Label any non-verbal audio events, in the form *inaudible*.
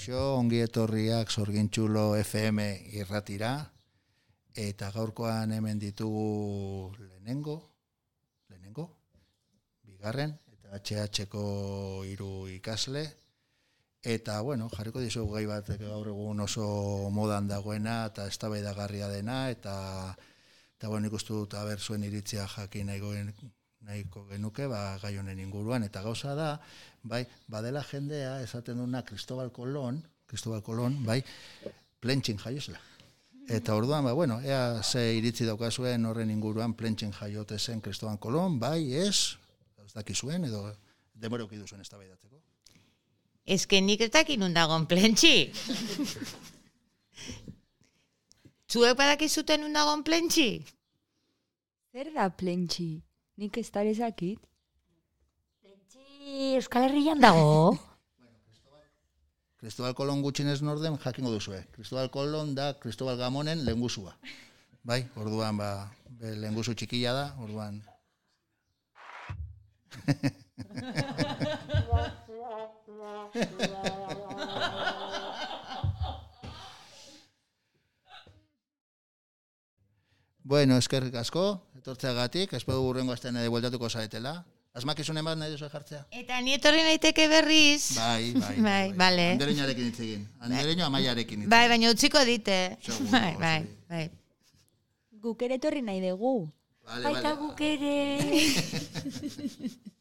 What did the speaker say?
Kaixo, ongi etorriak Sorgintxulo FM irratira, eta gaurkoan hemen ditugu lehenengo, lehenengo, bigarren, eta HH-ko hiru ikasle, eta, bueno, jarriko dizugu gai bat gaur egun oso modan dagoena, eta eztabaidagarria dena, eta, eta bueno, ikustu dut haber zuen iritzia jakin nahi nahiko genuke ba, gai honen inguruan, eta gauza da, bai, badela jendea, esaten duna Cristobal Colón, Cristobal Colón, bai, plentxin jaiozela. Eta orduan, ba, bueno, ea ze iritzi daukazuen horren inguruan plentxin jaiote zen Cristobal Colón, bai, ez, ez dakizuen, edo demore okidu zuen ez da baidatzeko. Ez que nik ez dakin undagon plentxi. *laughs* Zuek badakizuten undagon plentxi? Zer da plentxi? Nik ez dara ezakit. Lentzi Euskal Herrian dago. *laughs* Cristobal Colón gutxinez norden jakingo duzue. Cristobal Colón da Cristobal Gamonen lengusua. Bai, orduan ba, be, lengusu txikilla da, orduan. *laughs* bueno, eskerrik asko, etortzeagatik, espero burrengo astean ere bueltatuko zaetela. Asmakizunen bat nahi duzu jartzea? Eta ni etorri naiteke berriz. Bai, bai. Bai, bale. Andereñarekin hitz egin. Andereño amaiarekin hitz Bai, baina utziko dite. Seguro, Bai, bai, bai. Guk ere etorri nahi dugu. Vale, Baita vale. guk ere. *laughs*